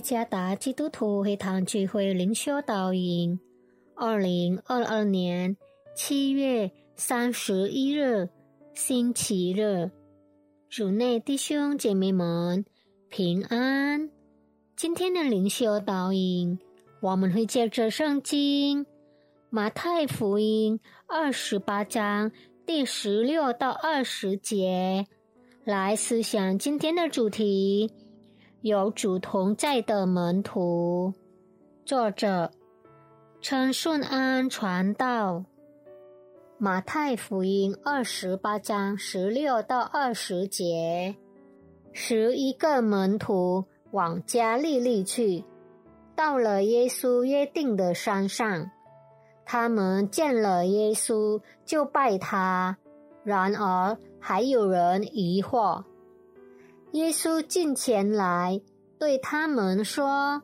加达基督徒会堂聚会灵修导引，二零二二年七月三十一日星期日，主内弟兄姐妹们平安。今天的灵修导引，我们会借着圣经马太福音二十八章第十六到二十节来思想今天的主题：有主同在的门徒。作者陈顺安传道。马太福音二十八章十六到二十节，十一个门徒。往加利利去，到了耶稣约定的山上，他们见了耶稣就拜他。然而还有人疑惑。耶稣近前来对他们说：“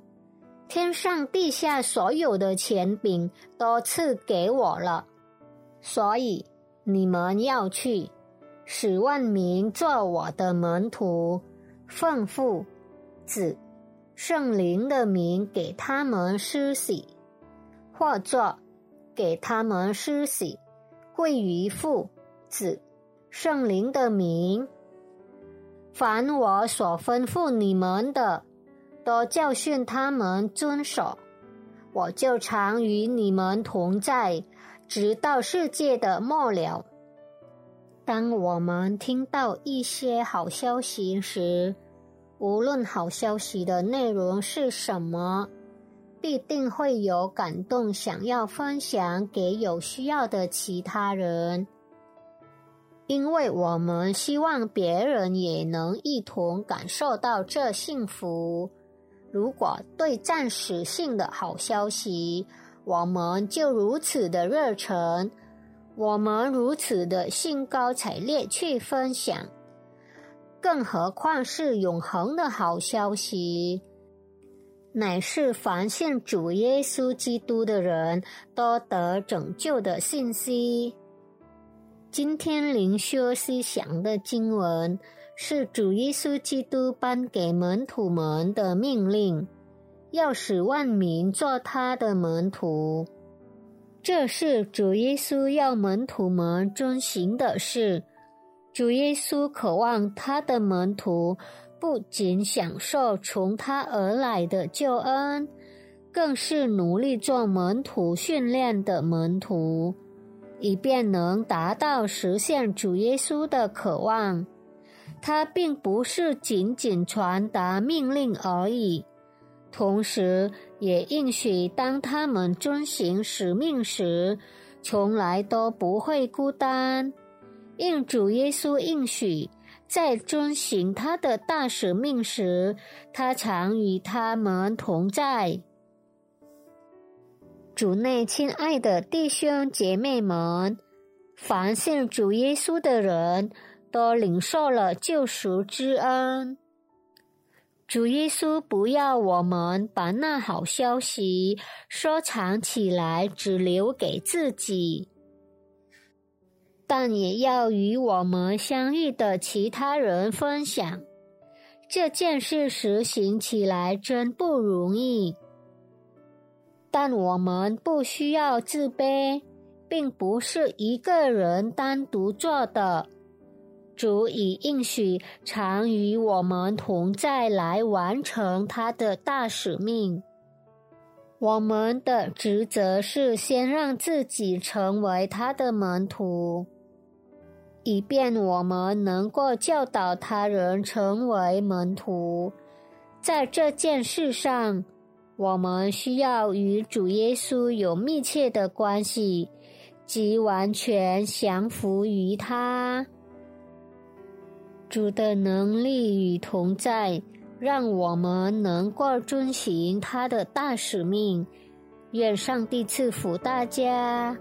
天上地下所有的权柄都赐给我了，所以你们要去，使万民做我的门徒，奉父。”子圣灵的名给他们施洗，或作给他们施洗，归于父子圣灵的名。凡我所吩咐你们的，都教训他们遵守。我就常与你们同在，直到世界的末了。当我们听到一些好消息时，无论好消息的内容是什么，必定会有感动，想要分享给有需要的其他人，因为我们希望别人也能一同感受到这幸福。如果对暂时性的好消息，我们就如此的热忱，我们如此的兴高采烈去分享。更何况是永恒的好消息，乃是凡信主耶稣基督的人都得拯救的信息。今天灵修思想的经文是主耶稣基督颁给门徒们的命令，要使万民做他的门徒。这是主耶稣要门徒们遵行的事。主耶稣渴望他的门徒不仅享受从他而来的救恩，更是努力做门徒训练的门徒，以便能达到实现主耶稣的渴望。他并不是仅仅传达命令而已，同时也应许当他们遵行使命时，从来都不会孤单。应主耶稣应许，在遵行他的大使命时，他常与他们同在。主内亲爱的弟兄姐妹们，凡信主耶稣的人都领受了救赎之恩。主耶稣不要我们把那好消息收藏起来，只留给自己。但也要与我们相遇的其他人分享这件事，实行起来真不容易。但我们不需要自卑，并不是一个人单独做的。主以应许常与我们同在，来完成他的大使命。我们的职责是先让自己成为他的门徒。以便我们能够教导他人成为门徒，在这件事上，我们需要与主耶稣有密切的关系，即完全降服于他。主的能力与同在，让我们能够遵循他的大使命。愿上帝赐福大家。